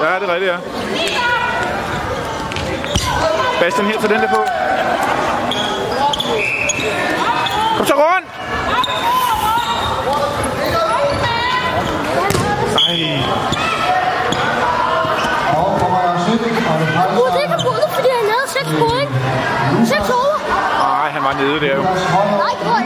Ja, det er rigtigt, ja. Bastian her, tag den der på. Kom så rundt! Ej. Gud, det er forbundet, fordi han havde 6 point. 6 over. Nej, han var nede der jo. Nej, det var